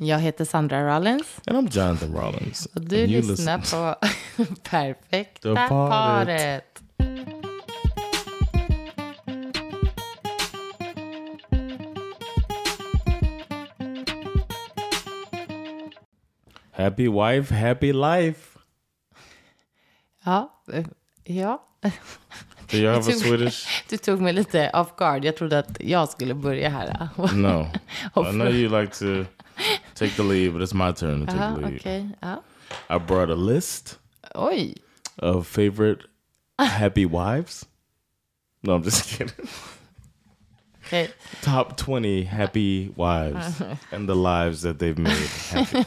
Jag heter Sandra Rollins. And I'm Jonathan Rollins. Och du lyssnar listen- på Perfekta The paret. Happy wife, happy life. Ja, eh, ja. Do you have a tog- Swedish? Du tog mig lite off guard. Jag trodde att jag skulle börja här. No. I know you like to take the lead, but it's my turn to take Ja, the lead. okej. Ja. I brought a list Oj. of favorite happy wives. No, I'm just kidding. Okej. Top 20 happy wives and the lives that they've made happy.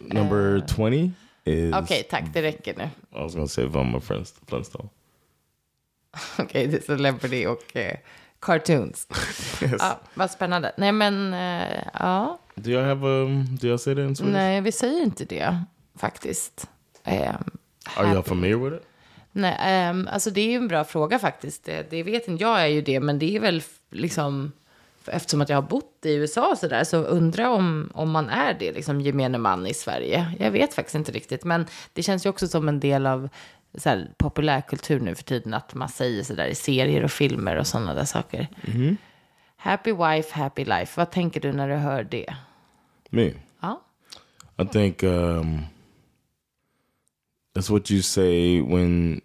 Number 20 is. Okej, tack. Det räcker nu. I was going to say Velma Flintst- Flintstone. Okej, det är celebrity och eh, cartoons. Yes. Ja, vad spännande. Nej, men eh, ja. Do y'all have um? Do y'all say that in Swedish? Nej, vi säger inte det faktiskt. Ehm, Are happy- familiar with it? Nej, ehm, alltså det är ju en bra fråga faktiskt. Det, det vet inte jag är ju det, men det är väl liksom eftersom att jag har bott i USA och så där så undrar om om man är det liksom gemene man i Sverige. Jag vet faktiskt inte riktigt, men det känns ju också som en del av så här, populärkultur nu för tiden att man säger så där i serier och filmer och sådana där saker. Happy wife, happy life. Vad tänker du när du hör det? Me. Ja. I think um, that's what you say when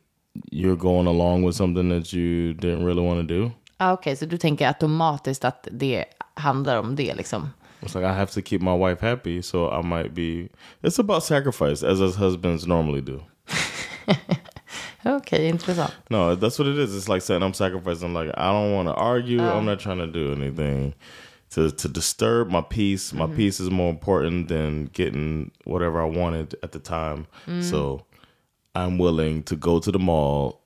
you're going along with something that you didn't really want to do. Ah, Okej, så du tänker automatiskt att det handlar om det liksom? It's like I have to keep my wife happy, so I might be. It's about sacrifice, as us husbands normally do. Okej, intressant. No, that's what it is. It's like saying I'm sacrificing. Like I don't want to argue. I'm not trying to do anything to to disturb my peace. My peace is more important than getting whatever I wanted at the time. So I'm willing to go to the mall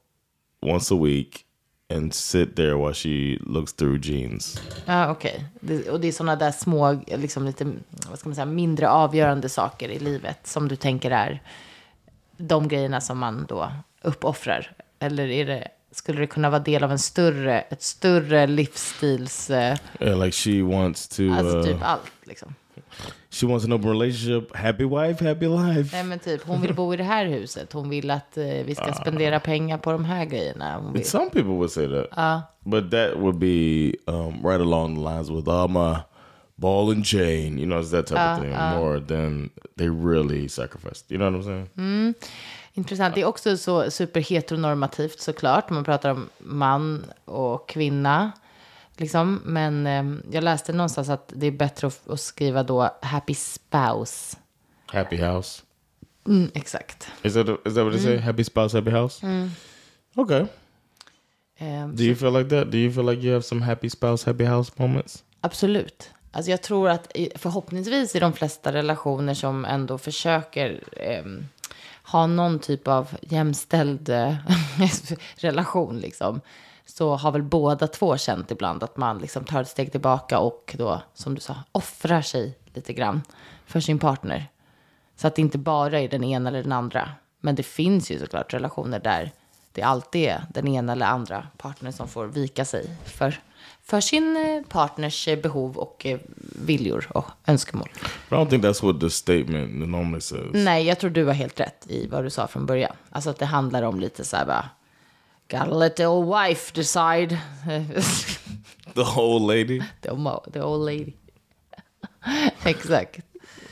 once a week and sit there while she looks through jeans. Ja, okej. Det, och det är sådana där små, liksom lite, vad ska man säga, mindre avgörande saker i livet som du tänker är de grejerna som man då uppoffrar? Eller är det, skulle det kunna vara del av en större, ett större livsstils, eh, Yeah, like she wants to. alltså uh, typ allt liksom? she wants an open relationship. Happy wife, happy life. Nej men typ, hon vill bo i det här huset, hon vill att eh, vi ska spendera pengar på de här grejerna. Hon vill, Some people would say that. But that would be um, right along the lines with uh, my ball and chain. You know, it's that type of thing more than they really sacrificed. You know what I'm saying? Intressant. Det är också så superheteronormativt såklart. Man pratar om man och kvinna. Liksom. Men eh, jag läste någonstans att det är bättre att, att skriva då happy spouse. Happy house. Mm, exakt. Is that, is that what they say? Happy spouse, happy house? Okay. Eh, Do you feel like that? Do you feel like you have some happy spouse, happy house moments? Absolut. Alltså jag tror att förhoppningsvis i de flesta relationer som ändå försöker ehm, ha någon typ av jämställd eh, relation liksom, så har väl båda två känt ibland att man liksom tar ett steg tillbaka och då, som du sa, offrar sig lite grann för sin partner. Så att det inte bara är den ena eller den andra. Men det finns ju såklart relationer där det alltid är den ena eller andra partnern som får vika sig för, för sin eh, partners eh, behov och eh, viljor och önskemål. But I don't think that's what the statement normally says. Nej, jag tror du har helt rätt i vad du sa från början. Alltså att det handlar om lite så här bara, gotta let the old wife decide. The whole lady? the, old, the old lady. Exakt.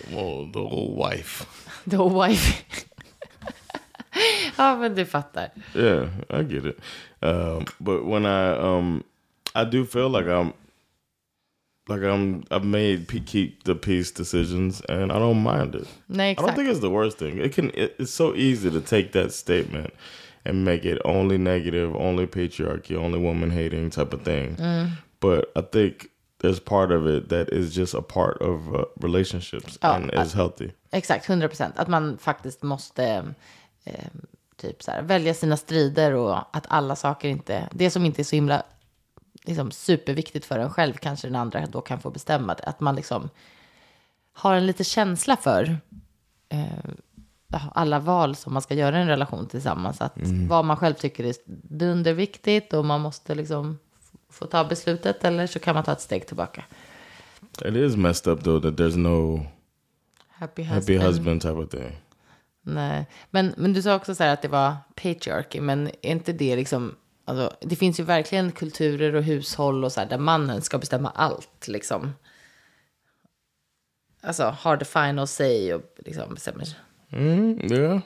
Well, the old wife. The old wife. ja, men du fattar. Yeah, I get it. Um, but when I um, I do feel like I'm like I'm I've made keep the peace decisions, and I don't mind it. Nej, I don't think it's the worst thing. It can. It, it's so easy to take that statement and make it only negative, only patriarchy, only woman hating type of thing. But I think there's part of it that is just a part of uh, relationships Ja, and is healthy. Exakt, 100 procent. Att man faktiskt måste eh, typ så här, välja sina strider och att alla saker inte, det som inte är så himla liksom, superviktigt för en själv kanske den andra då kan få bestämma det. Att man liksom har en lite känsla för eh, alla val som man ska göra i en relation tillsammans. Att vad man själv tycker är dunderviktigt och man måste liksom få ta beslutet eller så kan man ta ett steg tillbaka. It is messed up though that there's no Happy happy husband type of thing. Nej, men, men du sa också så här att det var patriarchy, men är inte det liksom, alltså, det finns ju verkligen kulturer och hushåll och så här där mannen ska bestämma allt liksom. Alltså har the final say och liksom bestämmer. Mm, yeah,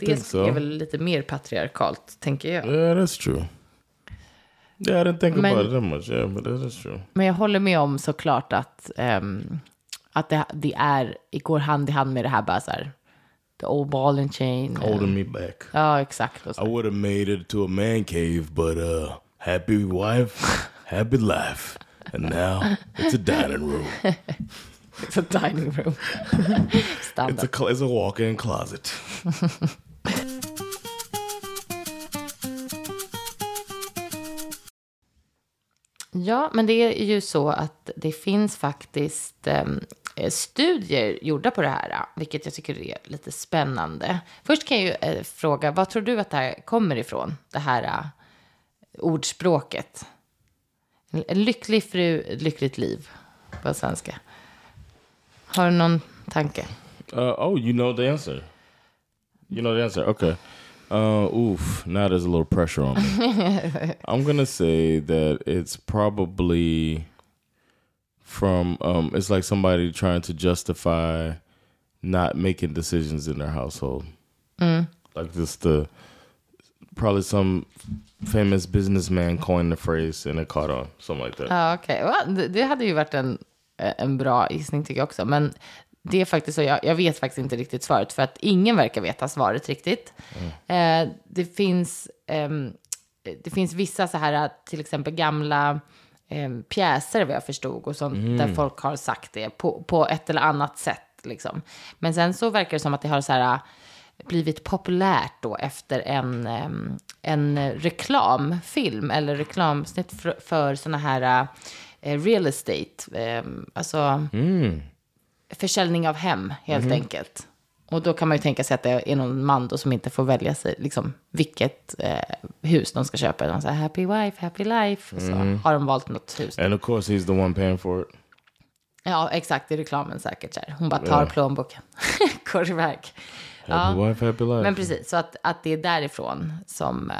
Det so. är väl lite mer patriarkalt, tänker jag. Yeah, that's true. Yeah, I didn't think Men- about it that much. Yeah, but that is true. Men jag håller med om såklart att, ehm, att det, det är, det går hand i hand med det här bara så här, the old ball and chain. Holding me back. Ja, exakt. Och så. I would have made it to a man cave, but uh, happy wife, happy life, and now it's a dining room. It's a dining room. It's a it's a walk-in closet. Ja, men det är ju så att det finns faktiskt em, eh, studier gjorda på det här, eh, vilket jag tycker är lite spännande. Först kan jag ju eh, fråga, vad tror du att det här kommer ifrån, det här eh, ordspråket? En, lycklig fru, lyckligt liv, på svenska. Har du någon tanke? Uh, oh, you know the answer. You know the answer. Okay. Uh, oof. Now there's a little pressure on me. I'm gonna say that it's probably from. Um, it's like somebody trying to justify not making decisions in their household. Like just the probably some famous businessman coined the phrase and it caught on. Something like that. Ja, okej. Va? Det- Det hade ju varit en, eh, en bra gissning tycker jag också. Men det är faktiskt så, jag, jag vet faktiskt inte riktigt svaret. För att ingen verkar veta svaret riktigt. Eh, det, finns, ehm, det finns vissa så här, till exempel gamla eh, pjäser vad jag förstod. Och sånt, där folk har sagt det på, på ett eller annat sätt. Liksom. Men sen så verkar det som att det har så här blivit populärt då efter en, en reklamfilm eller reklamsnitt för, för såna här eh, real estate, alltså försäljning av hem helt enkelt. Och då kan man ju tänka sig att det är någon man då som inte får välja sig, liksom, vilket eh, hus de ska köpa. De säger happy wife, happy life. Och så har de valt något hus. And of course, he's the one paying for it. Ja, exakt, i reklamen säkert. Så här. Hon bara tar plånboken, går iväg. Happy wife, happy life. Men precis, så att, att det är därifrån som eh,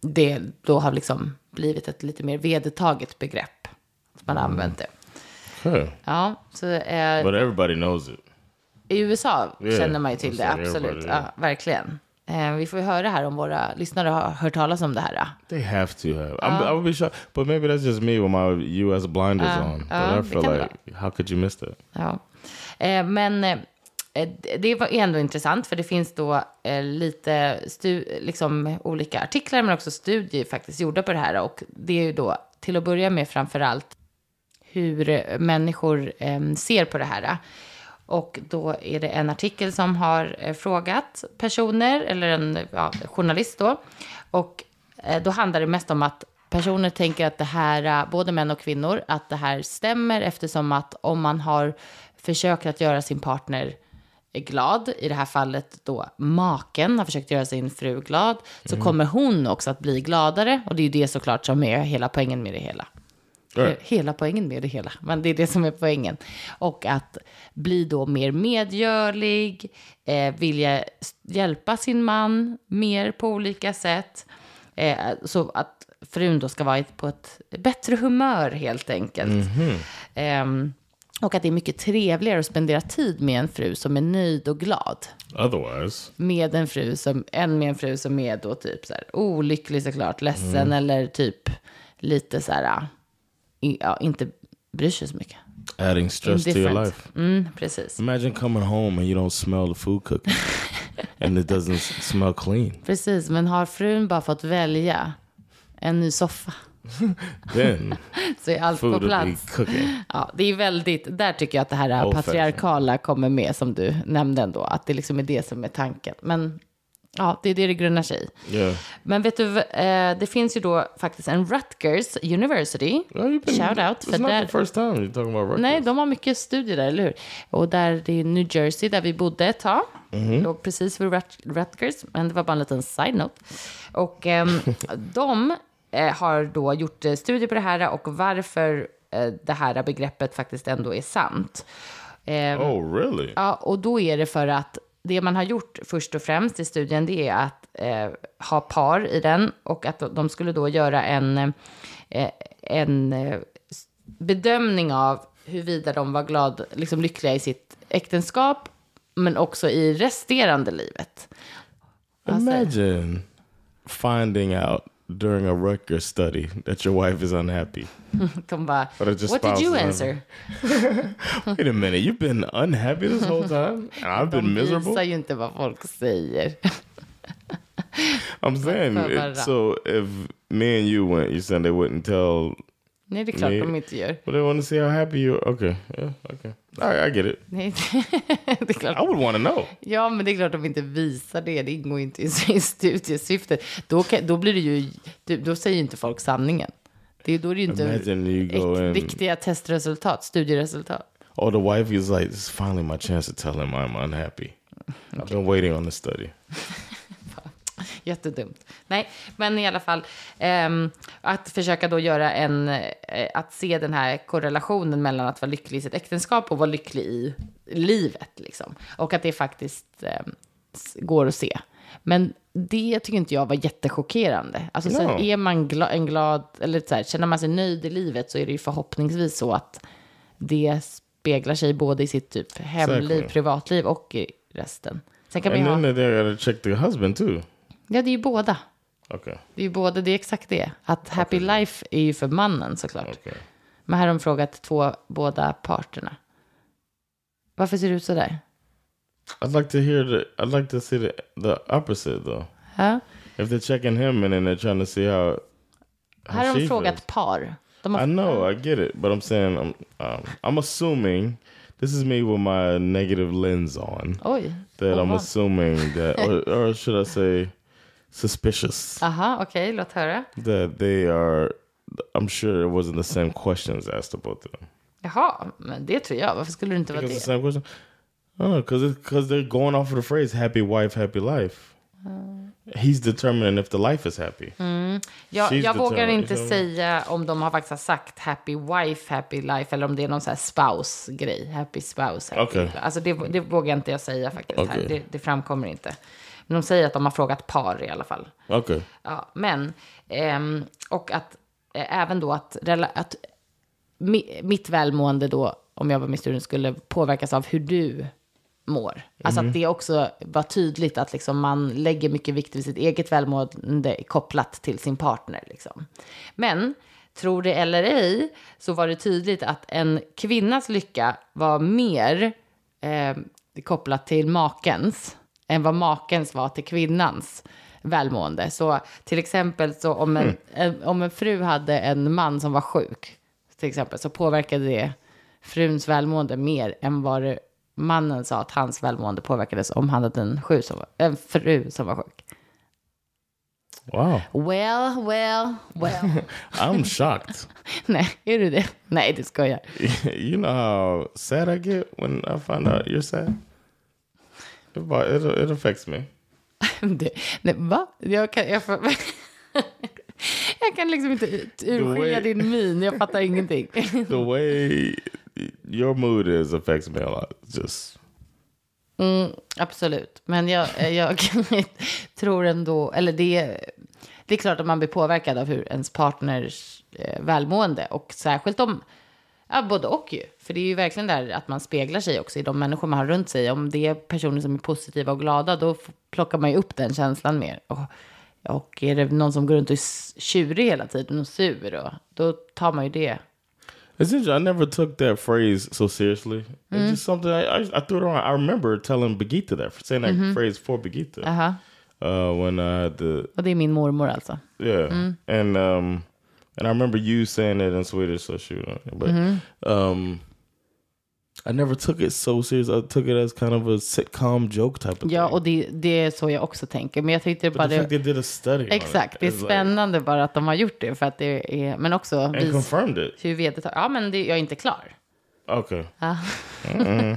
det då har liksom blivit ett lite mer vedertaget begrepp. Att man har använt det. Huh. Ja, så eh, But everybody knows it. I USA Yeah, känner man ju till det, absolut. Ja, verkligen. Eh, vi får ju höra här om våra lyssnare har hört talas om det här. They have to have. I'm, I would be shocked, but maybe that's just me with my U.S. blinders on. But uh, I feel like, how could you miss that? Ja. Eh, men eh, det var ändå intressant för det finns då lite liksom olika artiklar men också studier faktiskt gjorda på det här. Och det är ju då till att börja med framför allt hur människor ser på det här. Och då är det en artikel som har eh, frågat personer, eller en ja, journalist då. Och eh, då handlar det mest om att personer tänker att det här, eh, både män och kvinnor, att det här stämmer eftersom att om man har försökt att göra sin partner glad, i det här fallet då maken har försökt göra sin fru glad, så kommer hon också att bli gladare. Och det är ju det såklart som är hela poängen med det hela. Right. Hela poängen med det hela, men det är det som är poängen. Och att bli då mer medgörlig, eh, vilja hjälpa sin man mer på olika sätt. Eh, så att frun då ska vara på ett bättre humör helt enkelt. Ehm, och att det är mycket trevligare att spendera tid med en fru som är nöjd och glad. Otherwise, Med en fru som, än med en fru som är då typ så här olycklig såklart, ledsen eller typ lite så här, i- ja, inte bryr sig så mycket. adding stress to your life. Mm, precis. Imagine coming home and you don't smell the food cooking, and it doesn't smell clean. Precis, men har frun bara fått välja en ny soffa then så är allt på plats. Ja, det är väldigt, där tycker jag att det här patriarkala kommer med som du nämnde ändå, att det liksom är det som är tanken. Men ja, det är det det grundar sig i. Yeah. Men vet du, eh, det finns ju då faktiskt en Rutgers University, you've been- shout out, för där, first time you're talking about Rutgers. nej, de har mycket studier där, eller hur? Och där, det är New Jersey, där vi bodde ett tag. Låg precis vid Rut- Rutgers, men det var bara en liten side-note. Och ehm, de eh, har då gjort eh, studier på det här och varför eh, det här begreppet faktiskt ändå är sant. Ehm, Oh, really? Ja, och då är det för att det man har gjort först och främst i studien det är att eh, ha par i den och att de skulle då göra en, eh, en eh, bedömning av huruvida de var glad, liksom lyckliga i sitt äktenskap men också i resterande livet. Imagine finding out during a Rutgers study that your wife is unhappy. Come bara, Or that your what did you answer? Wait a minute, you've been unhappy this whole time? And I've been De miserable? ju inte vad folk säger. I'm saying, it, so if me and you went, you said they wouldn't tell, Nej, det är klart Nej. de inte gör. but they want to see how happy you are. Okay, yeah, okay. Right, I get it. Nej, det är klart. I would want to know. Ja, men det är klart de inte visar det. Det ingår inte i i studiesyftet. Då, kan, då blir det ju, då säger ju inte folk sanningen. Det, då är det ju inte äk- in. riktiga testresultat, studieresultat. Oh, the wife is like, this is finally my chance to tell him I'm unhappy. I've been waiting on the study. Jättedumt. Nej, men i alla fall ehm, att försöka då göra en, eh, att se den här korrelationen mellan att vara lycklig i sitt äktenskap och vara lycklig i livet liksom. Och att det faktiskt s- går att se. Men det tycker inte jag var jättechockerande. Alltså så No. är man gla, en glad, eller så här, känner man sig nöjd i livet så är det ju förhoppningsvis så att det speglar sig både i sitt typ hemliv, privatliv och i resten. Sen kan man ju ha, then they gotta check the husband too. Ja det är ju båda. Okay, Det är ju både, det är exakt det. Att happy life är ju för mannen såklart. okay. Men här har de frågat två, båda parterna. Varför ser det ut så där? I'd like to hear the. I'd like to see the the opposite though. Ja. If they're checking him and then they're trying to see how. how Här har de frågat feels. par. De har, I know, I get it, but I'm saying I'm um, I'm assuming this is me with my negative lens on Oj. that I'm Oha. assuming that, or, or should I say, suspicious Aha, okej, låt höra. that they are. I'm sure it wasn't the same questions asked of both of them. Jaha, men det tror jag. Varför skulle det inte vara Because the det? same question. Know, because because they're going off of the phrase "happy wife, happy life." He's determining if the life is happy. Jag, She's jag vågar inte säga om de har faktiskt sagt happy wife, happy life eller om det är någon sån här spouse-grej. Happy spouse. Happy life. Alltså det, det vågar inte jag säga faktiskt här. Okej. Det, det framkommer inte. Men de säger att de har frågat par i alla fall. Okay. Ja, men, ehm, och att eh, även då att, att mi, mitt välmående då, om jag var med i studien, skulle påverkas av hur du mår. Alltså att det också var tydligt att liksom man lägger mycket vikt vid sitt eget välmående kopplat till sin partner. Liksom. Men, tror det eller ej, så var det tydligt att en kvinnas lycka var mer eh, kopplat till makens än vad makens var till kvinnans välmående. Så till exempel så om en, en, om en fru hade en man som var sjuk, till exempel, så påverkade det fruns välmående mer än vad det, mannen sa att hans välmående påverkades om han hade en, sju som var, en fru som var sjuk. Wow. Well, well, well. I'm shocked. Nej, är du det? Nej, det ska jag. you know how sad I get when I find out you're sad? It, bo- it, it affects me. Det, nej, va? Jag kan, jag, får, jag kan liksom inte urskilja din min. Jag fattar ingenting. The way your mood is affects me a lot. Just Mm, absolut. Men jag, jag tror ändå, eller det, det är klart att man blir påverkad av hur ens partners eh, välmående. Och särskilt om, ja både och ju. För det är ju verkligen där att man speglar sig också i de människor man har runt sig. Om det är personer som är positiva och glada, då plockar man ju upp den känslan mer. Och, och är det någon som går runt och är tjurig hela tiden och sur, och, då tar man ju det. it's interesting. I never took that phrase so seriously. It's just something I, I, I threw it on. I remember telling Begita that, saying that phrase for Begita Aha. uh, when I had the Och det är min mormor alltså. Yeah, and um, And I remember you saying it in Swedish, so shoot. But um, I never took it so serious. I took it as kind of a sitcom joke type of Ja, thing. och det, det är så jag också tänker. Men jag tyckte But bara the fact they did a study. Exakt, det är is like- spännande bara att de har gjort det. För att det är... Men också and vis, confirmed it. hur vedertaget... Ja, men det, jag är inte klar. Okay.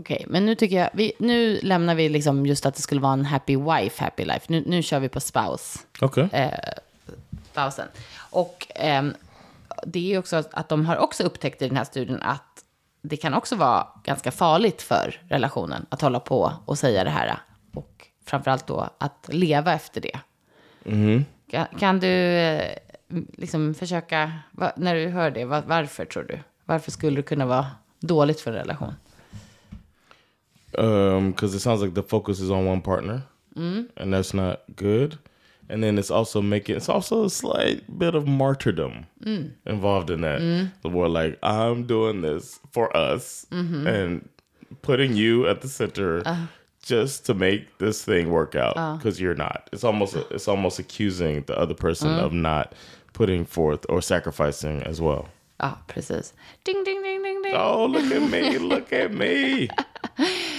Okej, men nu tycker jag... Vi, nu lämnar vi liksom just att det skulle vara en happy wife, happy life. Nu, nu kör vi på spouse. Okay. Eh, spousen. Och ehm, det är också att de har också upptäckt i den här studien att det kan också vara ganska farligt för relationen att hålla på och säga det här. Och framförallt då att leva efter det. Kan, kan du eh, liksom försöka, när du hör det, va, varför tror du? Varför skulle det kunna vara dåligt för en relation? Um, because it sounds like the focus is on one partner, mm-hmm. and that's not good. And then it's also making it's also a slight bit of martyrdom mm. involved in that. Mm. The more like I'm doing this for us mm-hmm. and putting you at the center uh-huh. just to make this thing work out uh. because you're not. It's almost it's almost accusing the other person mm. of not putting forth or sacrificing as well. Ah, ja, precis. Ding, ding, ding, ding, ding. Oh, look at me! Look at me!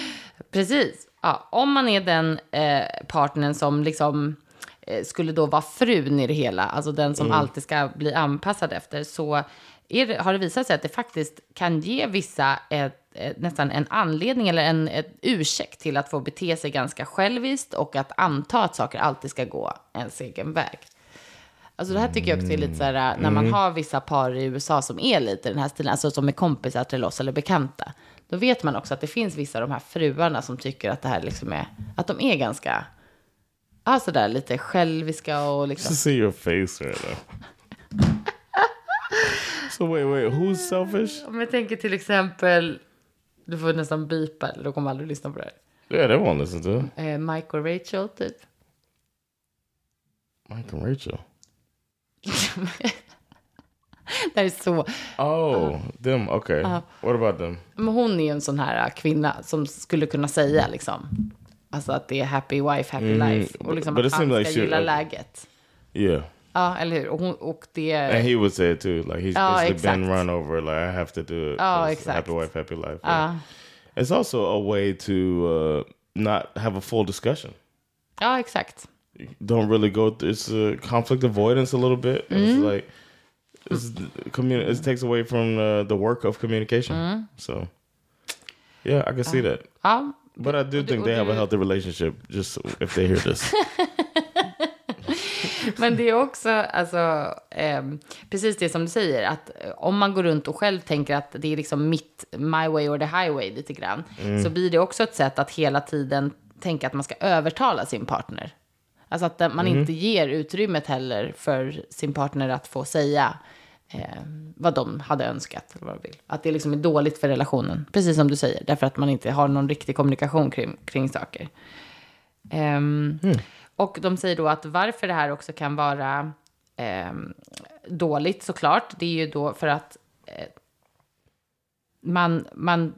Precis. Ja, om man är den eh, partnern som liksom eh, skulle då vara frun i det hela, alltså den som alltid ska bli anpassad efter, så det, har det visat sig att det faktiskt kan ge vissa ett, ett, nästan en anledning eller en ett ursäkt till att få bete sig ganska själviskt och att anta att saker alltid ska gå ens egen väg. Alltså det här tycker jag också är lite så här, när man har vissa par i USA som är lite den här stilen, alltså som är kompisar till oss eller bekanta. Då vet man också att det finns vissa av de här fruarna som tycker att det här liksom är, att de är ganska, ja sådär lite själviska och liksom. see your face right now. so wait, wait, who's selfish? Om jag tänker till exempel, du får nästan bipa de kommer aldrig lyssna på det här. Yeah, they won't listen to it. Eh, Mike och Rachel typ. Mike and Rachel. Det är så, Oh, them. Okay. What about them? men hon är ju en sån här kvinna som skulle kunna säga liksom, alltså att det är happy wife, happy life. Och liksom But att han ska like she- gilla läget. Yeah, Ja, eller hur? Och, hon, och det... and he would say it too. Like he's Ja, basically been exakt. run over. Like I have to do it. Ja, exakt. Happy wife, happy life. Ja. It's also a way to uh, not have a full discussion. ja, exakt. don't really go. It's a conflict avoidance a little bit. It's like it's communi- It takes away from uh, the work of communication. So yeah, I can see that. Ja, But I do think they have a healthy relationship. Just if they hear this, men det är också, alltså, ehm, precis det som du säger, att eh, om man går runt och själv tänker att det är liksom mitt, my way or the highway lite grann, så blir det också ett sätt att hela tiden tänka att man ska övertala sin partner. Alltså att man inte ger utrymmet heller för sin partner att få säga eh, vad de hade önskat. Eller vad de vill. Att det liksom är dåligt för relationen, precis som du säger, därför att man inte har någon riktig kommunikation kring, kring saker. Ehm, Och de säger då att varför det här också kan vara ehm, dåligt såklart, det är ju då för att eh, man, man,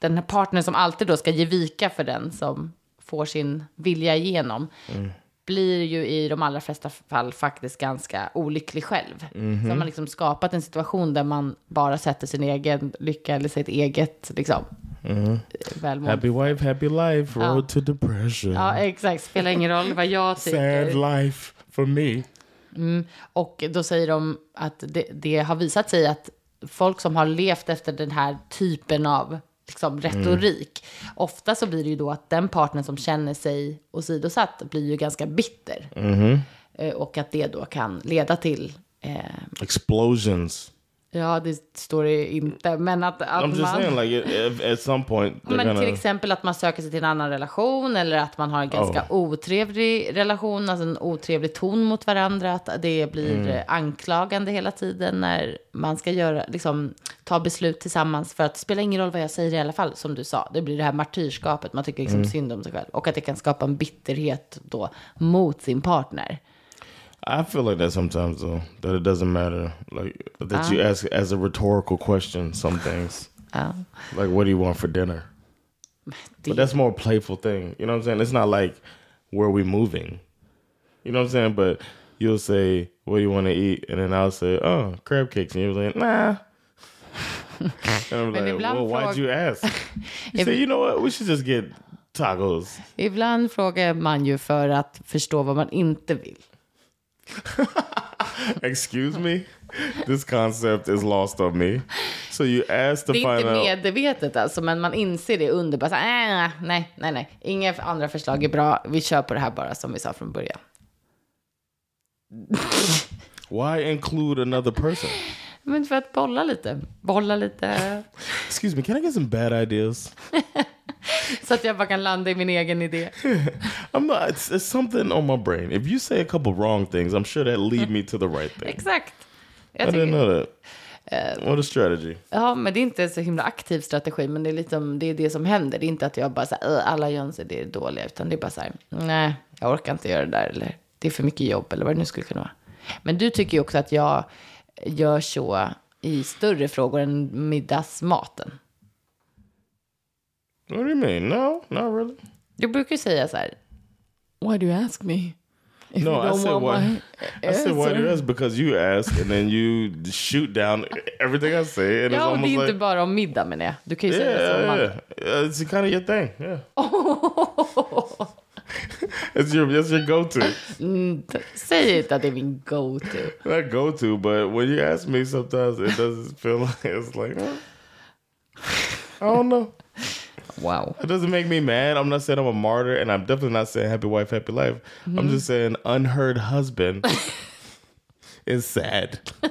den här partnern som alltid då ska ge vika för den som får sin vilja igenom, blir ju i de allra flesta fall faktiskt ganska olycklig själv. Så har man liksom skapat en situation där man bara sätter sin egen lycka eller sitt eget liksom, välmående. happy wife, happy life. Ja. Road to depression. Ja, exakt. Spelar ingen roll vad jag tycker. Sad life for me. Och då säger de att det, det har visat sig att folk som har levt efter den här typen av liksom, retorik, ofta så blir det ju då att den partner som känner sig åsidosatt blir ju ganska bitter. Eh, Och att det då kan leda till, eh, Explosions. Ja det står det inte, men att, att I'm just man... saying, like at some point Men gonna. till exempel att man söker sig till en annan relation eller att man har en ganska otrevlig relation, alltså en otrevlig ton mot varandra, att det blir eh, anklagande hela tiden när man ska göra, liksom, ta beslut tillsammans för att det spelar ingen roll vad jag säger i alla fall, som du sa, det blir det här martyrskapet, man tycker liksom synd om sig själv och att det kan skapa en bitterhet då mot sin partner. I feel like that sometimes though that it doesn't matter like that you um, ask as a rhetorical question some things Ja. Oh. like what do you want for dinner but that's more a playful thing you know what I'm saying it's not like where are we moving? You know what I'm saying? But you'll say, what do you want to eat? And then I'll say, oh, crab cakes. And you're like, nah. and I'm like, well, why'd you ask? You say, you know what? We should just get tacos. Ibland frågar man ju för att förstå vad man inte vill. Excuse me? This concept is lost on me. So you asked to Det är inte medvetet alltså, men man inser det under. Bara så "Äh, nej, nej, nej. Inga andra förslag är bra. Vi kör på det här bara som vi sa från början. Why include another person? Men för att bolla lite. Bolla lite. Excuse me, can I get some bad ideas? Så att jag bara kan landa i min egen idé. I'm not. It's, it's something on my brain. If you say a couple wrong things, I'm sure that lead me to the right thing. Exakt. I Jag didn't tycker, know that. What a strategy. ja, men det är inte så himla aktiv strategi, men det är, liksom, det är det som händer. Det är inte att jag bara så här, "Äh, alla det är dåliga, utan det är bara så här, nej, jag orkar inte göra det där, eller det är för mycket jobb, eller vad det nu skulle kunna vara. Men du tycker ju också att jag gör så i större frågor än middagsmaten. What do you mean? No, not really. Du brukar ju säga så här, why do you ask me? If No, I don't said why. my I said why do you ask? Because you ask, and then you shoot down everything I say, and it's Ja, och det almost är inte like, bara om middag menar jag. Du kan ju säga yeah, så. om yeah, allt. yeah. It's kind of your thing. Yeah, it's your that's your go-to. Mm, säg inte att det är min go-to. Not go-to, but when you ask me, sometimes it doesn't feel like it's like. huh? I don't know. Wow. It doesn't make me mad. I'm not saying I'm a martyr, and I'm definitely not saying happy wife, happy life. I'm mm-hmm. just saying unheard husband is sad.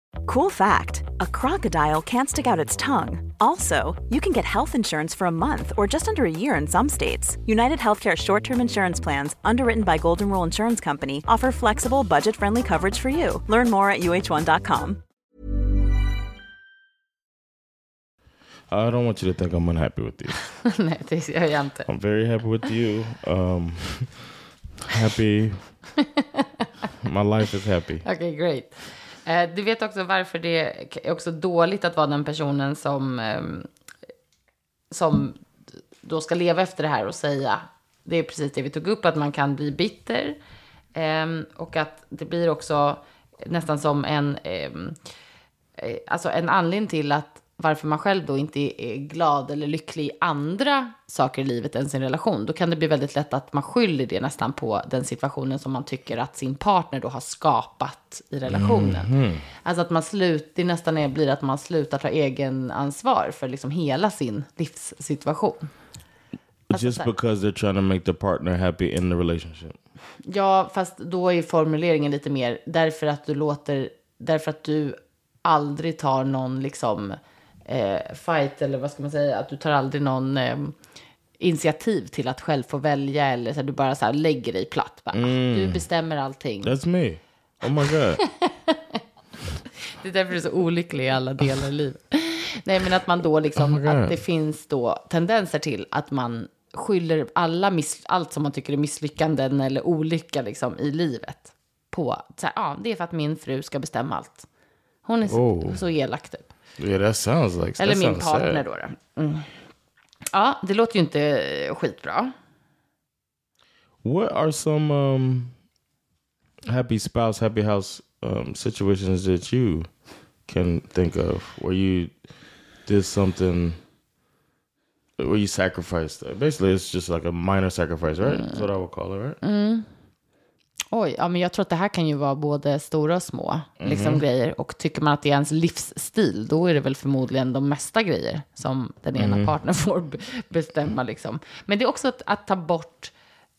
Cool fact a crocodile can't stick out its tongue. Also, you can get health insurance for a month or just under a year in some states. United Healthcare short term insurance plans, underwritten by Golden Rule Insurance Company, offer flexible, budget friendly coverage for you. Learn more at uh1.com. I don't want you to think I'm unhappy with you. Nej, det gör jag inte. I'm very happy with you. Um, happy. My life is happy. Okay, great. Eh, du vet också varför det är också dåligt att vara den personen som, ehm, som då ska leva efter det här och säga, det är precis det vi tog upp, att man kan bli bitter. Ehm, och att det blir också nästan som en, ehm, eh, alltså en anledning till att varför man själv då inte är glad eller lycklig i andra saker i livet än sin relation. Då kan det bli väldigt lätt att man skyller det nästan på den situationen som man tycker att sin partner då har skapat i relationen. Alltså att man slut, det nästan är, blir att man slutar ta egen ansvar för liksom hela sin livssituation. Alltså Just because they're trying to make the partner happy in the relationship. Ja, fast då är formuleringen lite mer därför att du låter, därför att du aldrig tar någon liksom eh, fight eller vad ska man säga, att du tar aldrig någon eh, initiativ till att själv få välja eller så här, du bara så här lägger dig platt. Bara, Du bestämmer allting. That's me. Oh my god. Det är därför du är så olycklig i alla delar i livet. Nej, men att man då liksom, Oh my God. att det finns då tendenser till att man skyller alla miss, allt som man tycker är misslyckanden eller olycka liksom i livet på, så här, ja, det är för att min fru ska bestämma allt. Hon är så, Oh. så elak typ. Yeah, that sounds like. Eller that min sounds partner sad. då. då. Mm. Ja, det låter ju inte skitbra. What are some um, happy spouse, happy house um, situations that you can think of where you did something where you sacrificed? Basically, it's just like a minor sacrifice, right? That's what I would call it, right? Oj, ja, men jag tror att det här kan ju vara både stora och små liksom, grejer. Och tycker man att det är ens livsstil, då är det väl förmodligen de mesta grejer som den ena partnern får be- bestämma. Liksom. Men det är också att, att ta bort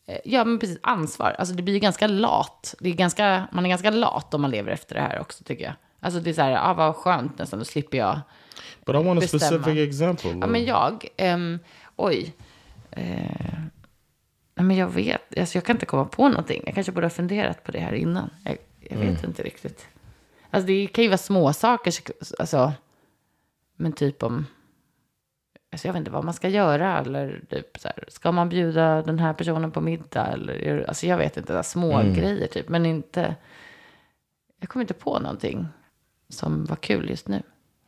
Eh, Ja, men precis. Ansvar. Alltså det blir ju ganska lat. Det är ganska, man är ganska lat om man lever efter det här också, tycker jag. Alltså det är så här, ah, vad skönt nästan, då slipper jag. But I want a Bestämma. specific example. Ja, men jag, ehm, oj. Eh, nej, men jag vet, alltså jag kan inte komma på någonting. Jag kanske borde ha funderat på det här innan. Jag, jag vet inte riktigt. Alltså det kan ju vara små saker, så- alltså. Men typ om, alltså jag vet inte vad man ska göra. Eller typ så här, ska man bjuda den här personen på middag? Eller, alltså jag vet inte, små grejer typ. Men inte, jag kommer inte på någonting som var kul just nu.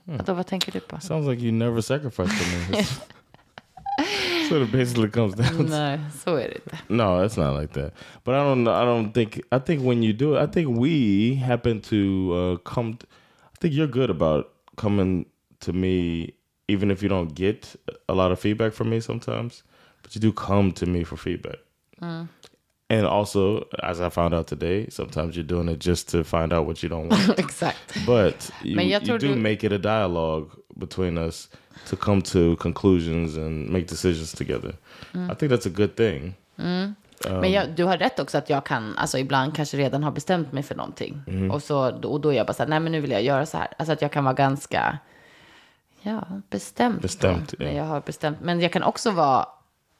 Vadå, vad tänker du på? Sounds like you never sacrificed for me. so it basically comes down to Nej, så är det inte. No, it's not like that. But I don't. I don't think. I think when you do it, I think we happen to uh, come. I think you're good about coming to me, even if you don't get a lot of feedback from me sometimes. But you do come to me for feedback. And also, as I found out today, sometimes you're doing it just to find out what you don't want. Exakt. But you, you do du- make it a dialogue between us to come to conclusions and make decisions together. I think that's a good thing. Men jag, du har rätt också att jag kan, alltså ibland kanske redan har bestämt mig för någonting. Och, så, och då är jag bara så här, nej men nu vill jag göra så här. Alltså att jag kan vara ganska, ja, bestämd. Bestämt, ja. När jag har bestämt. Men jag kan också vara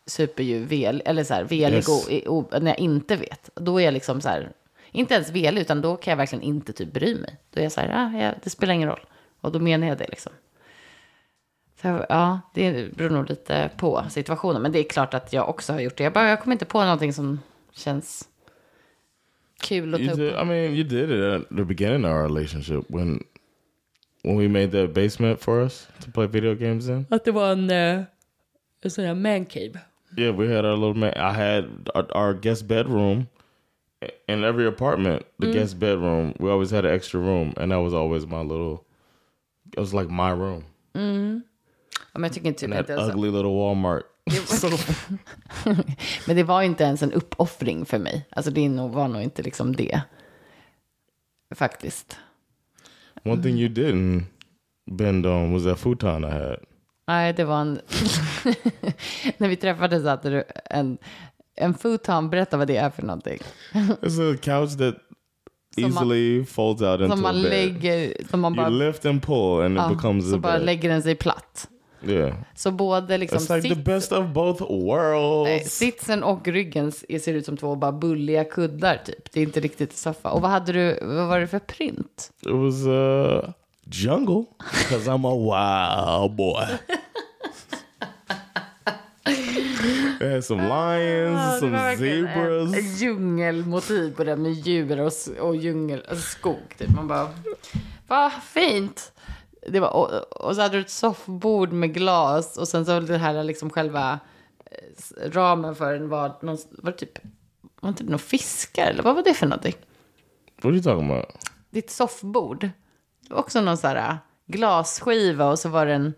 superjuvel, eller så här, velig Yes. och, när jag inte vet. Då är jag liksom så här, inte ens velig, utan då kan jag verkligen inte typ bry mig. Då är jag så här, ah, ja, det spelar ingen roll. Och då menar jag det liksom. Så, ja, det beror nog lite på situationen. Men det är klart att jag också har gjort det. Jag, bara, jag kommer inte på någonting som känns kul att ta upp. I mean, you did it at the beginning of our relationship when when we made that basement for us to play video games in. Att det var en, uh, en sån här mancave. Yeah, we had our little man. I had our, our guest bedroom. In every apartment, the guest bedroom, we always had an extra room, and that was always my little. It was like my room. Ja, men jag tycker inte In inte ens, ugly little Walmart. Men det var inte ens en uppoffring för mig. Alltså det var nog inte liksom det. Faktiskt. One thing you didn't bend on was that futon I had. Nej, det var en... När vi träffades så hade du en, en futon. Berätta vad det är för någonting. It's a couch that Som man- easily folds out into Som man a bed. lägger... Som man you bara, lift and pull, and it becomes så a bara bed. lägger den sig platt. Yeah, Så både liksom it's like the best of both Nej, worlds. sitsen och ryggen ser ut som två bara bulliga kuddar typ. Det är inte riktigt soffa. Och vad hade du, vad var det för print? It was uh, jungle because I'm a wild boy. it had some lions, det some verkligen zebras. Djungelmotiv på det med djur och, och djungel, alltså skog. Typ. Man bara, vad fint. Det var, och, och så hade du ett soffbord med glas och sen så det här liksom själva eh, ramen för den var, någon, var det typ, var det någon fiskar eller vad var det för någonting? What are you talking about? Ditt soffbord. Det var också någon så här äh, glasskiva och så var det en,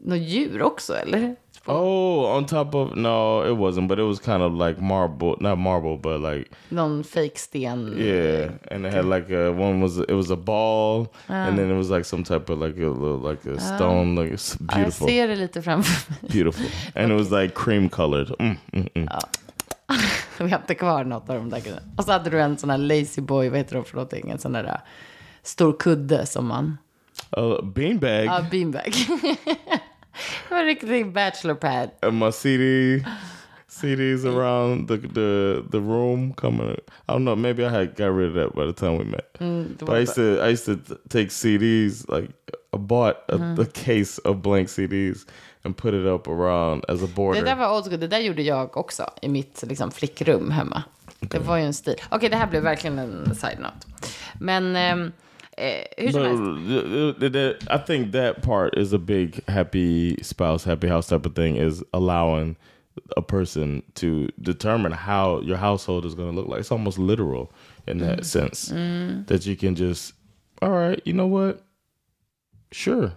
något djur också eller? Oh, on top of no, it wasn't, but it was kind of like marble, not marble, but like Någon fake sten. yeah, and it had like a one was it was a ball, and then it was like some type of like a little like a stone, like it's Ja, jag beautiful, ser det lite framför mig. beautiful, and it was like cream colored. Mm, mm, mm. Vi har inte kvar något av de där grejerna. Och så hade du en sån här lazy boy, vad heter de för någonting? En sån där äh, stor kudde som man... Uh, beanbag. Ja, beanbag. det var en riktig bachelor pad. and my CD CDs around the the the room coming. I don't know. Maybe I had got rid of that by the time we met. but I used to I used to take CDs like I bought a, a case of blank CDs and put it up around as a Det border. där var old school. Det där gjorde jag också i mitt liksom, flickrum hemma. Det var ju en stil. Okej, det här blev verkligen en side-note. Men eh, hur som But helst. uh, uh, that- I think that part is a big happy spouse, happy house type of thing is allowing a person to determine how your household is going to look like. It's almost literal in that sense that you can just, all right, you know what? Sure.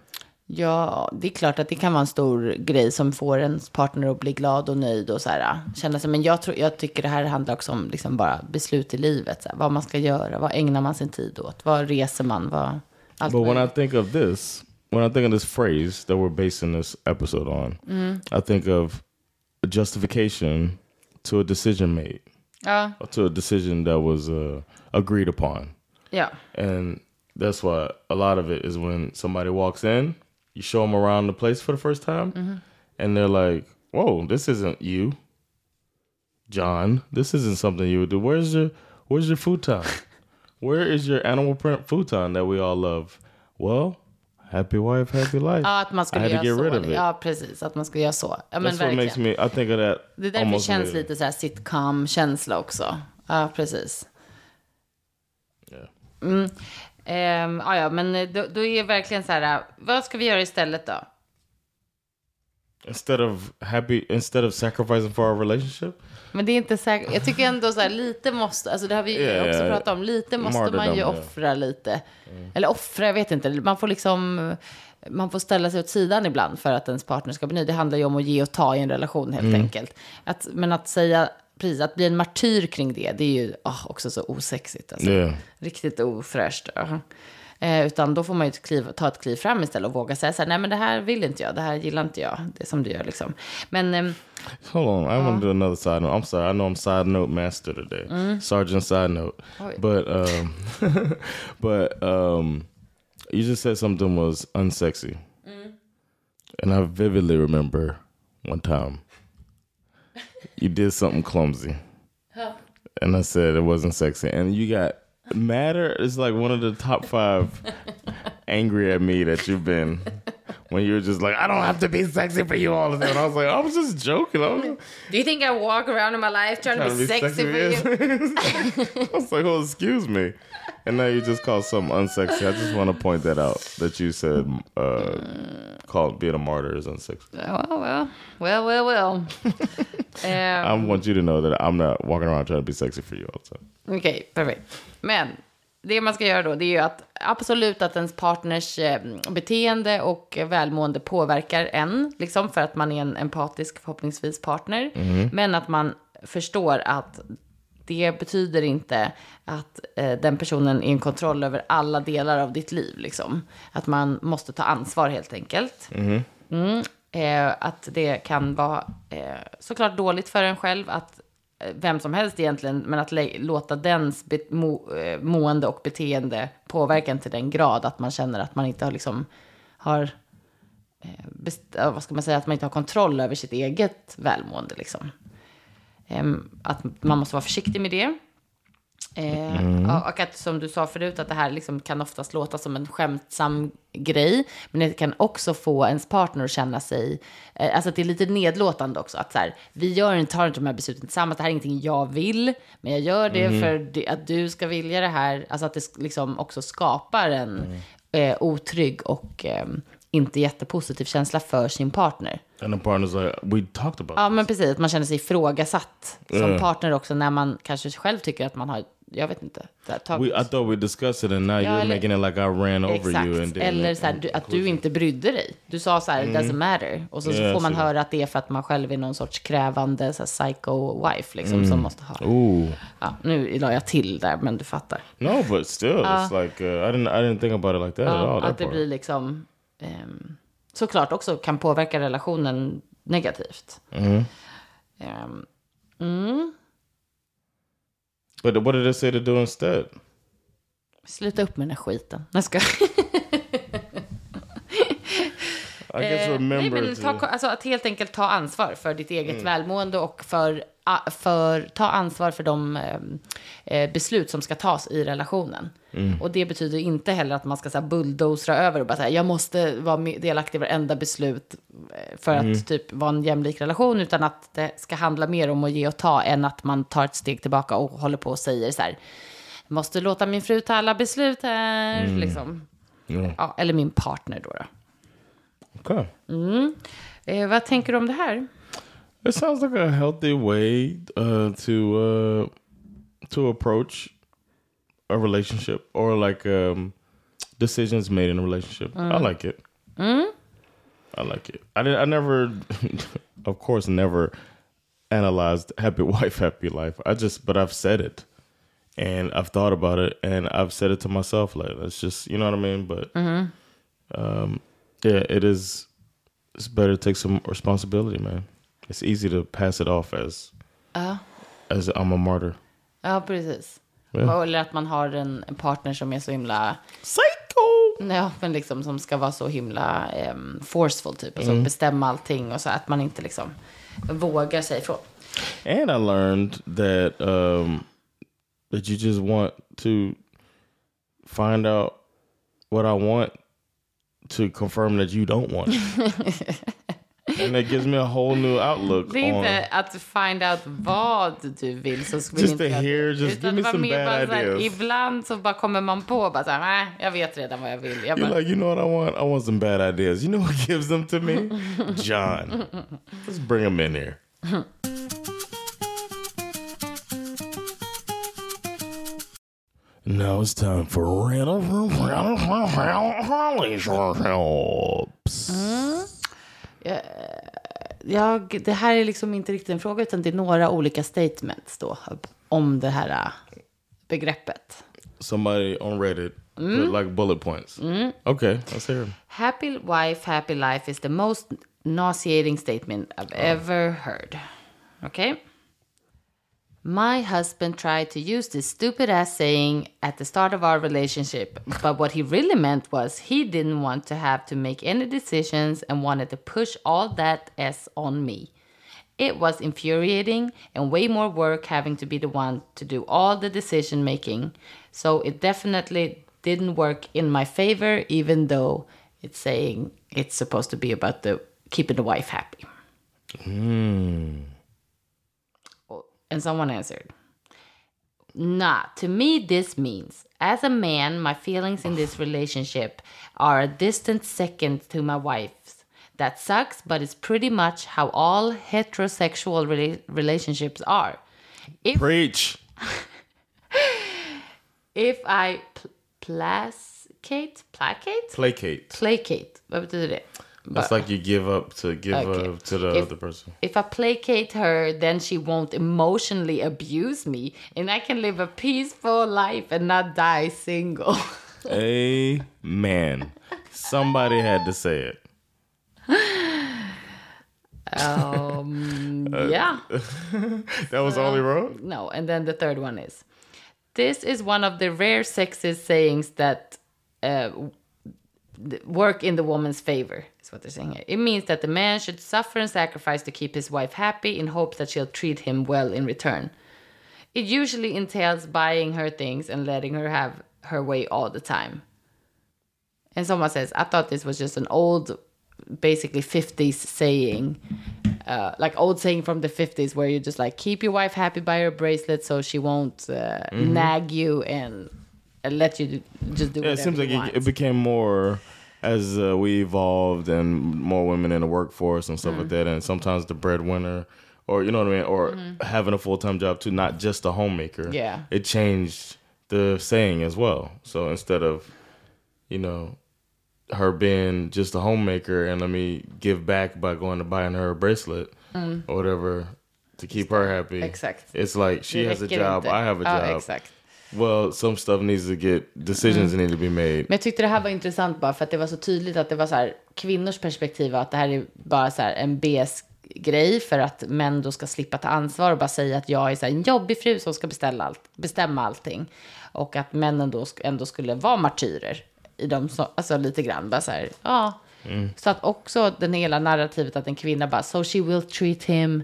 Ja, det är klart att det kan vara en stor grej som får ens partner att bli glad och nöjd och så här, känna sig. Men jag, tror, jag tycker det här handlar också om liksom bara beslut i livet. Så här, vad man ska göra, vad ägnar man sin tid åt, vad reser man, vad... Allt But when I think of this, when I think of this phrase that we're basing this episode on, I think of a justification to a decision made, Ja, to a decision that was uh, agreed upon. ja. And that's why a lot of it is when somebody walks in, you show them around the place for the first time, mm-hmm. and they're like, "Whoa, this isn't you, John. This isn't something you would do. Where's your Where's your futon? Where is your animal print futon that we all love? Well, happy wife, happy life. Ah, ja, att man I had to get så. rid of it. Ja, precis. Att man skulle göra så. Ja, men That's what makes me. I think of that. Det är därför det känns later. lite så här sitcom-känsla också. Ja, precis. Yeah. Mm. Ehm, ja, ja, men då, då är det verkligen så här, vad ska vi göra istället då? Instead of happy, instead of sacrificing for our relationship. Men det är inte säkert. Jag tycker ändå så här, lite måste, alltså det har vi Ja, också pratat om, lite måste man martyrdom, ju ja. offra lite. Eller offra, jag vet inte. Man får liksom, man får ställa sig åt sidan ibland för att ens partner ska bli nöjd. Det handlar ju om att ge och ta i en relation helt Mm. enkelt. Att, men att säga, precis, att bli en martyr kring det, det är ju ah, också så osexigt. Alltså. Yeah. Riktigt ofräscht. ja. Eh, utan då får man ju ett kliv, ta ett kliv fram istället och våga säga så här, nej men det här vill inte jag, det här gillar inte jag, det som du gör liksom. Men ehm, Hold on, I want to do another side note. I'm sorry, I know I'm side note master today, Sergeant side note. Oj. But um, but um, you just said something was unsexy, and I vividly remember one time you did something clumsy, and I said it wasn't sexy, and you got madder. It's like one of the top five angry at me that you've been. When you were just like, I don't have to be sexy for you all the time. And I was like, I was just joking. Was do you think I walk around in my life trying to trying be, sexy, for you? I was like, oh, excuse me. And now you just called something unsexy. I just want to point that out that you said uh, called being a martyr is unsexy. Well, well, well, well, well. Eh, I want you to know that I'm not walking around trying to be sexy for you all the time. Okej, perfekt. Men det man ska göra då, det är ju att absolut att ens partners eh, beteende och välmående påverkar en, liksom för att man är en empatisk förhoppningsvis partner. Men att man förstår att det betyder inte att eh, den personen är i kontroll över alla delar av ditt liv. Liksom. Att man måste ta ansvar helt enkelt. Mm, eh, att det kan vara eh, såklart dåligt för en själv att eh, vem som helst egentligen, men att låta dens mo- eh, mående och beteende påverka en till den grad att man känner att man inte har liksom har eh, vad ska man säga, att man inte har kontroll över sitt eget välmående liksom. Em, att man måste vara försiktig med det. Eh, ja, och att som du sa förut, att det här liksom kan oftast låta som en skämtsam grej. Men det kan också få ens partner att känna sig, eh, alltså att det är lite nedlåtande också. Att så här, vi gör tar inte de här besluten tillsammans, det här är ingenting jag vill. Men jag gör det för det, att du ska vilja det här. Alltså att det liksom också skapar en eh, otrygg och eh, inte jättepositiv känsla för sin partner. And partner's like, we talked about Ja, men precis. Man känner sig ifrågasatt som Ja. partner också när man kanske själv tycker att man har, jag vet inte, så. We, I thought we discussed it, and now you're eller- making it like I ran over Exakt. you. And Eller så här, du, att du inte brydde dig. Du sa så här, it doesn't matter. Och så, så Ja, får man så. höra att det är för att man själv är någon sorts krävande så här, psycho wife liksom, som måste ha. Ooh, Ja, nu la jag till där, men du fattar. no, but still, it's like uh, I didn't, I didn't think about it like that at Ja, all. Att det part. blir liksom, ehm, såklart också kan påverka relationen negativt. Mm-hmm. Ehm, mm. But what did it say to do instead? Sluta upp med den här skiten. Jag ska. I guess Eh, Nej, men ta, alltså att helt enkelt ta ansvar för ditt eget välmående och för, för ta ansvar för de eh, eh, beslut som ska tas i relationen. Och det betyder inte heller att man ska så här, bulldozra över och bara säga jag måste vara delaktig i varenda beslut eh, för att typ vara en jämlik relation, utan att det ska handla mer om att ge och ta än att man tar ett steg tillbaka och håller på och säger så här måste låta min fru ta alla beslut här, liksom. Ja, eller min partner då. då. Okay. Eh, vad tänker du om det här? It sounds like a healthy way uh, to uh, to approach a relationship or like um, decisions made in a relationship. I like it. I like it. I did. I never, of course, never analyzed happy wife, happy life. I just, but I've said it, and I've thought about it, and I've said it to myself. Like that's just, you know what I mean. But um, yeah, it is. It's better to take some responsibility, man. It's easy to pass it off as as I'm a martyr. Ja, precis. Ja. Eller att man har en, en partner som är så himla... Psycho! Ja, men liksom som ska vara så himla um, forceful typ. Och så Mm. bestämma allting och så att man inte liksom vågar säga ifrån. And I learned that um, that you just want to find out what I want to confirm that you don't want. it. and that gives me a whole new outlook Det är on. inte att find out vad du vill. Så vill Just to hear, just utan give me some bad så här, ideas. Ibland så bara kommer man på bara så här, nej, jag vet redan vad jag vill. Jag You're bara, like, you know what I want? I want some bad ideas. You know what gives them to me? John. Let's bring him in here. Now it's time for relationships. jag, det här är liksom inte riktigt en fråga utan det är några olika statements då om det här äh, begreppet. Somebody on Reddit put like bullet points. Okay, let's hear 'em. Happy wife, happy life is the most nauseating statement I've ever heard. Okay? My husband tried to use this stupid ass saying at the start of our relationship, but what he really meant was he didn't want to have to make any decisions and wanted to push all that S on me. It was infuriating and way more work having to be the one to do all the decision making. So it definitely didn't work in my favor, even though it's saying it's supposed to be about the keeping the wife happy. Hmm. And someone answered, Nah, to me, this means as a man, my feelings in this relationship are a distant second to my wife's. That sucks, but it's pretty much how all heterosexual rela- relationships are. If, Preach. if I pl- placate, placate, Placate. placate, vad betyder det? That's like you give up to give Okay. up to the If- other person. If I placate her, then she won't emotionally abuse me, and I can live a peaceful life and not die single. Amen. Somebody had to say it. Um, uh, yeah. That was only wrong? Uh, no, and then the third one is this is one of the rare sexist sayings that uh, work in the woman's favor, is what they're saying here. It means that the man should suffer and sacrifice to keep his wife happy in hopes that she'll treat him well in return. It usually entails buying her things and letting her have her way all the time. And someone says, I thought this was just an old, basically 50s saying, uh, like old saying from the 50s, where you just like keep your wife happy by her bracelet so she won't uh, nag you and, and let you do, just do Yeah, it seems like it, it became more as uh, we evolved and more women in the workforce and stuff like that. And sometimes the breadwinner, or you know what I mean, or having a full time job too, not just a homemaker. Yeah. It changed the saying as well. So instead of, you know, her being just a homemaker and let me give back by going to buying her a bracelet or whatever to keep her happy. Exakt. It's like she has a job. I have a Ja, job. exakt. Well, some stuff needs to get decisions need to be made. Men jag tyckte det här var intressant bara för att det var så tydligt att det var så här kvinnors perspektiv att det här är bara så här en BS-grej för att män då ska slippa ta ansvar och bara säga att jag är så en jobbig fru som ska beställa allt, bestämma allting. Och att männen då ändå skulle vara martyrer i dem, så, alltså lite grann bara så här, ja. Så att också den hela narrativet att en kvinna bara, so she will treat him,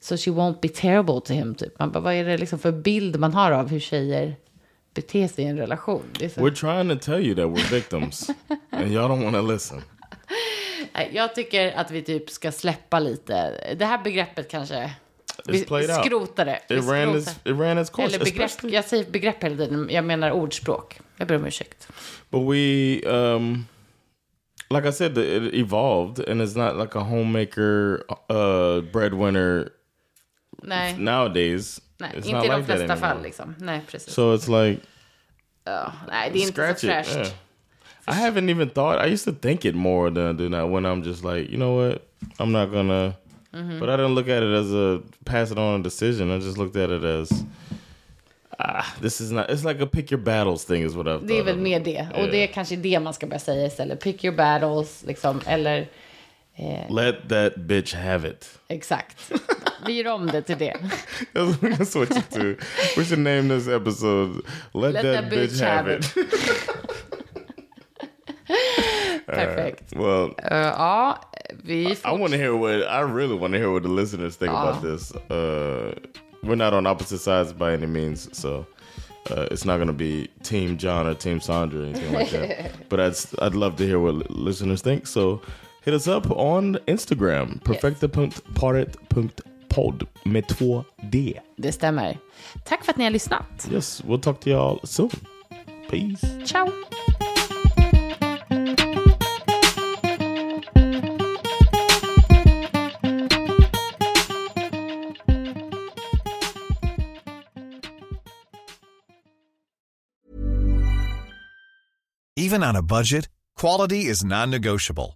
so she won't be terrible to him, typ. Man bara, vad är det liksom för bild man har av hur tjejer beter sig i en relation? Så... We're trying to tell you that we're victims, and y'all don't want to listen. Jag tycker att vi typ ska släppa lite. Det här begreppet kanske... Vi skrotar det. Vi It ran skrotar. its it ran its course. Eller begrepp. especially- Jag säger begrepp hela tiden. Jag menar ordspråk. Jag ber om ursäkt. But we, um, like I said, it evolved, and it's not like a homemaker uh, breadwinner Nej, nowadays. nej it's inte not i de like that flesta fall liksom. Nej, precis. So it's like Ja, nej, det är inte scratch så it. fräscht. yeah. I haven't even thought. I used to think it more than I do now. When I'm just like, you know what, I'm not gonna. Mm-hmm. But I didn't look at it as a pass it on a decision. I just looked at it as. Ah, this is not. It's like a pick your battles thing, is what I've. Det är väl mer det. Och Yeah. det är kanske det man ska börja säga istället. Pick your battles, liksom. Eller Let that bitch have it. exakt. Vi gör om det till det. That's what you do. We should name this episode "Let, Let that, bitch, have it." Perfekt. well, Eh, ja, vi I want to hear what I really want to hear what the listeners think about this. Uh, we're not on opposite sides by any means, so uh, it's not going to be Team John or Team Sandra or anything like that. But I'd I'd love to hear what listeners think. So hit us up on Instagram, perfekta.paret.podd med två D. Det stämmer. Tack för att ni har lyssnat. Yes, we'll talk to y'all soon. Peace. Ciao! Even on a budget, quality is non-negotiable.